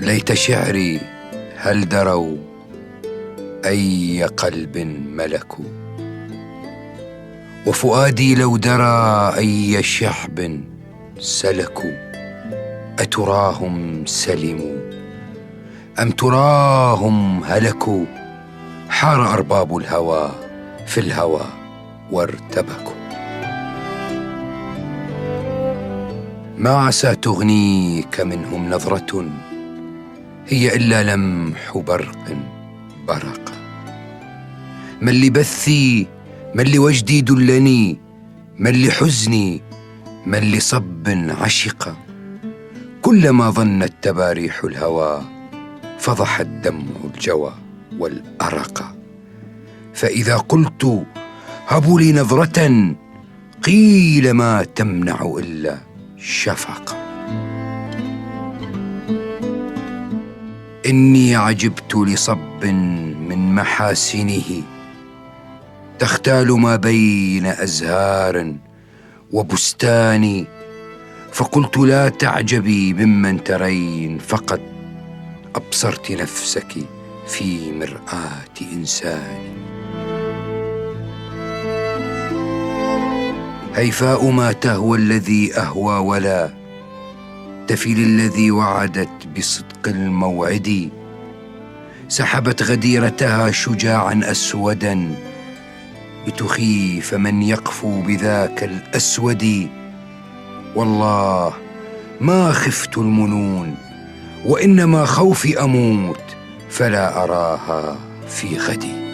ليت شعري هل دروا أي قلب ملكوا؟ وفؤادي لو درى أي شعب سلكوا؟ أتراهم سلموا؟ أم تراهم هلكوا؟ حار أرباب الهوى في الهوى وارتبكوا. ما عسى تغنيك منهم نظرة؟ هي إلا لمح برق برق. من لبثي من لوجدي دلني من لحزني من لصب عشق. كلما ظنت تباريح الهوى فضح الدمع الجوى والأرق. فإذا قلت هبوا لي نظرة قيل ما تمنع إلا شفقه إني عجبت لصب من محاسنه تختال ما بين أزهار وبستان فقلت لا تعجبي ممن ترين فقد أبصرت نفسك في مرآة إنسان. هيفاء ما تهوى الذي أهوى ولا تفي للذي وعدت بصدق الموعد. سحبت غديرتها شجاعا أسودا لتخيف من يقفو بذاك الأسود. والله ما خفت المنون وإنما خوفي أموت فلا أراها في غدي.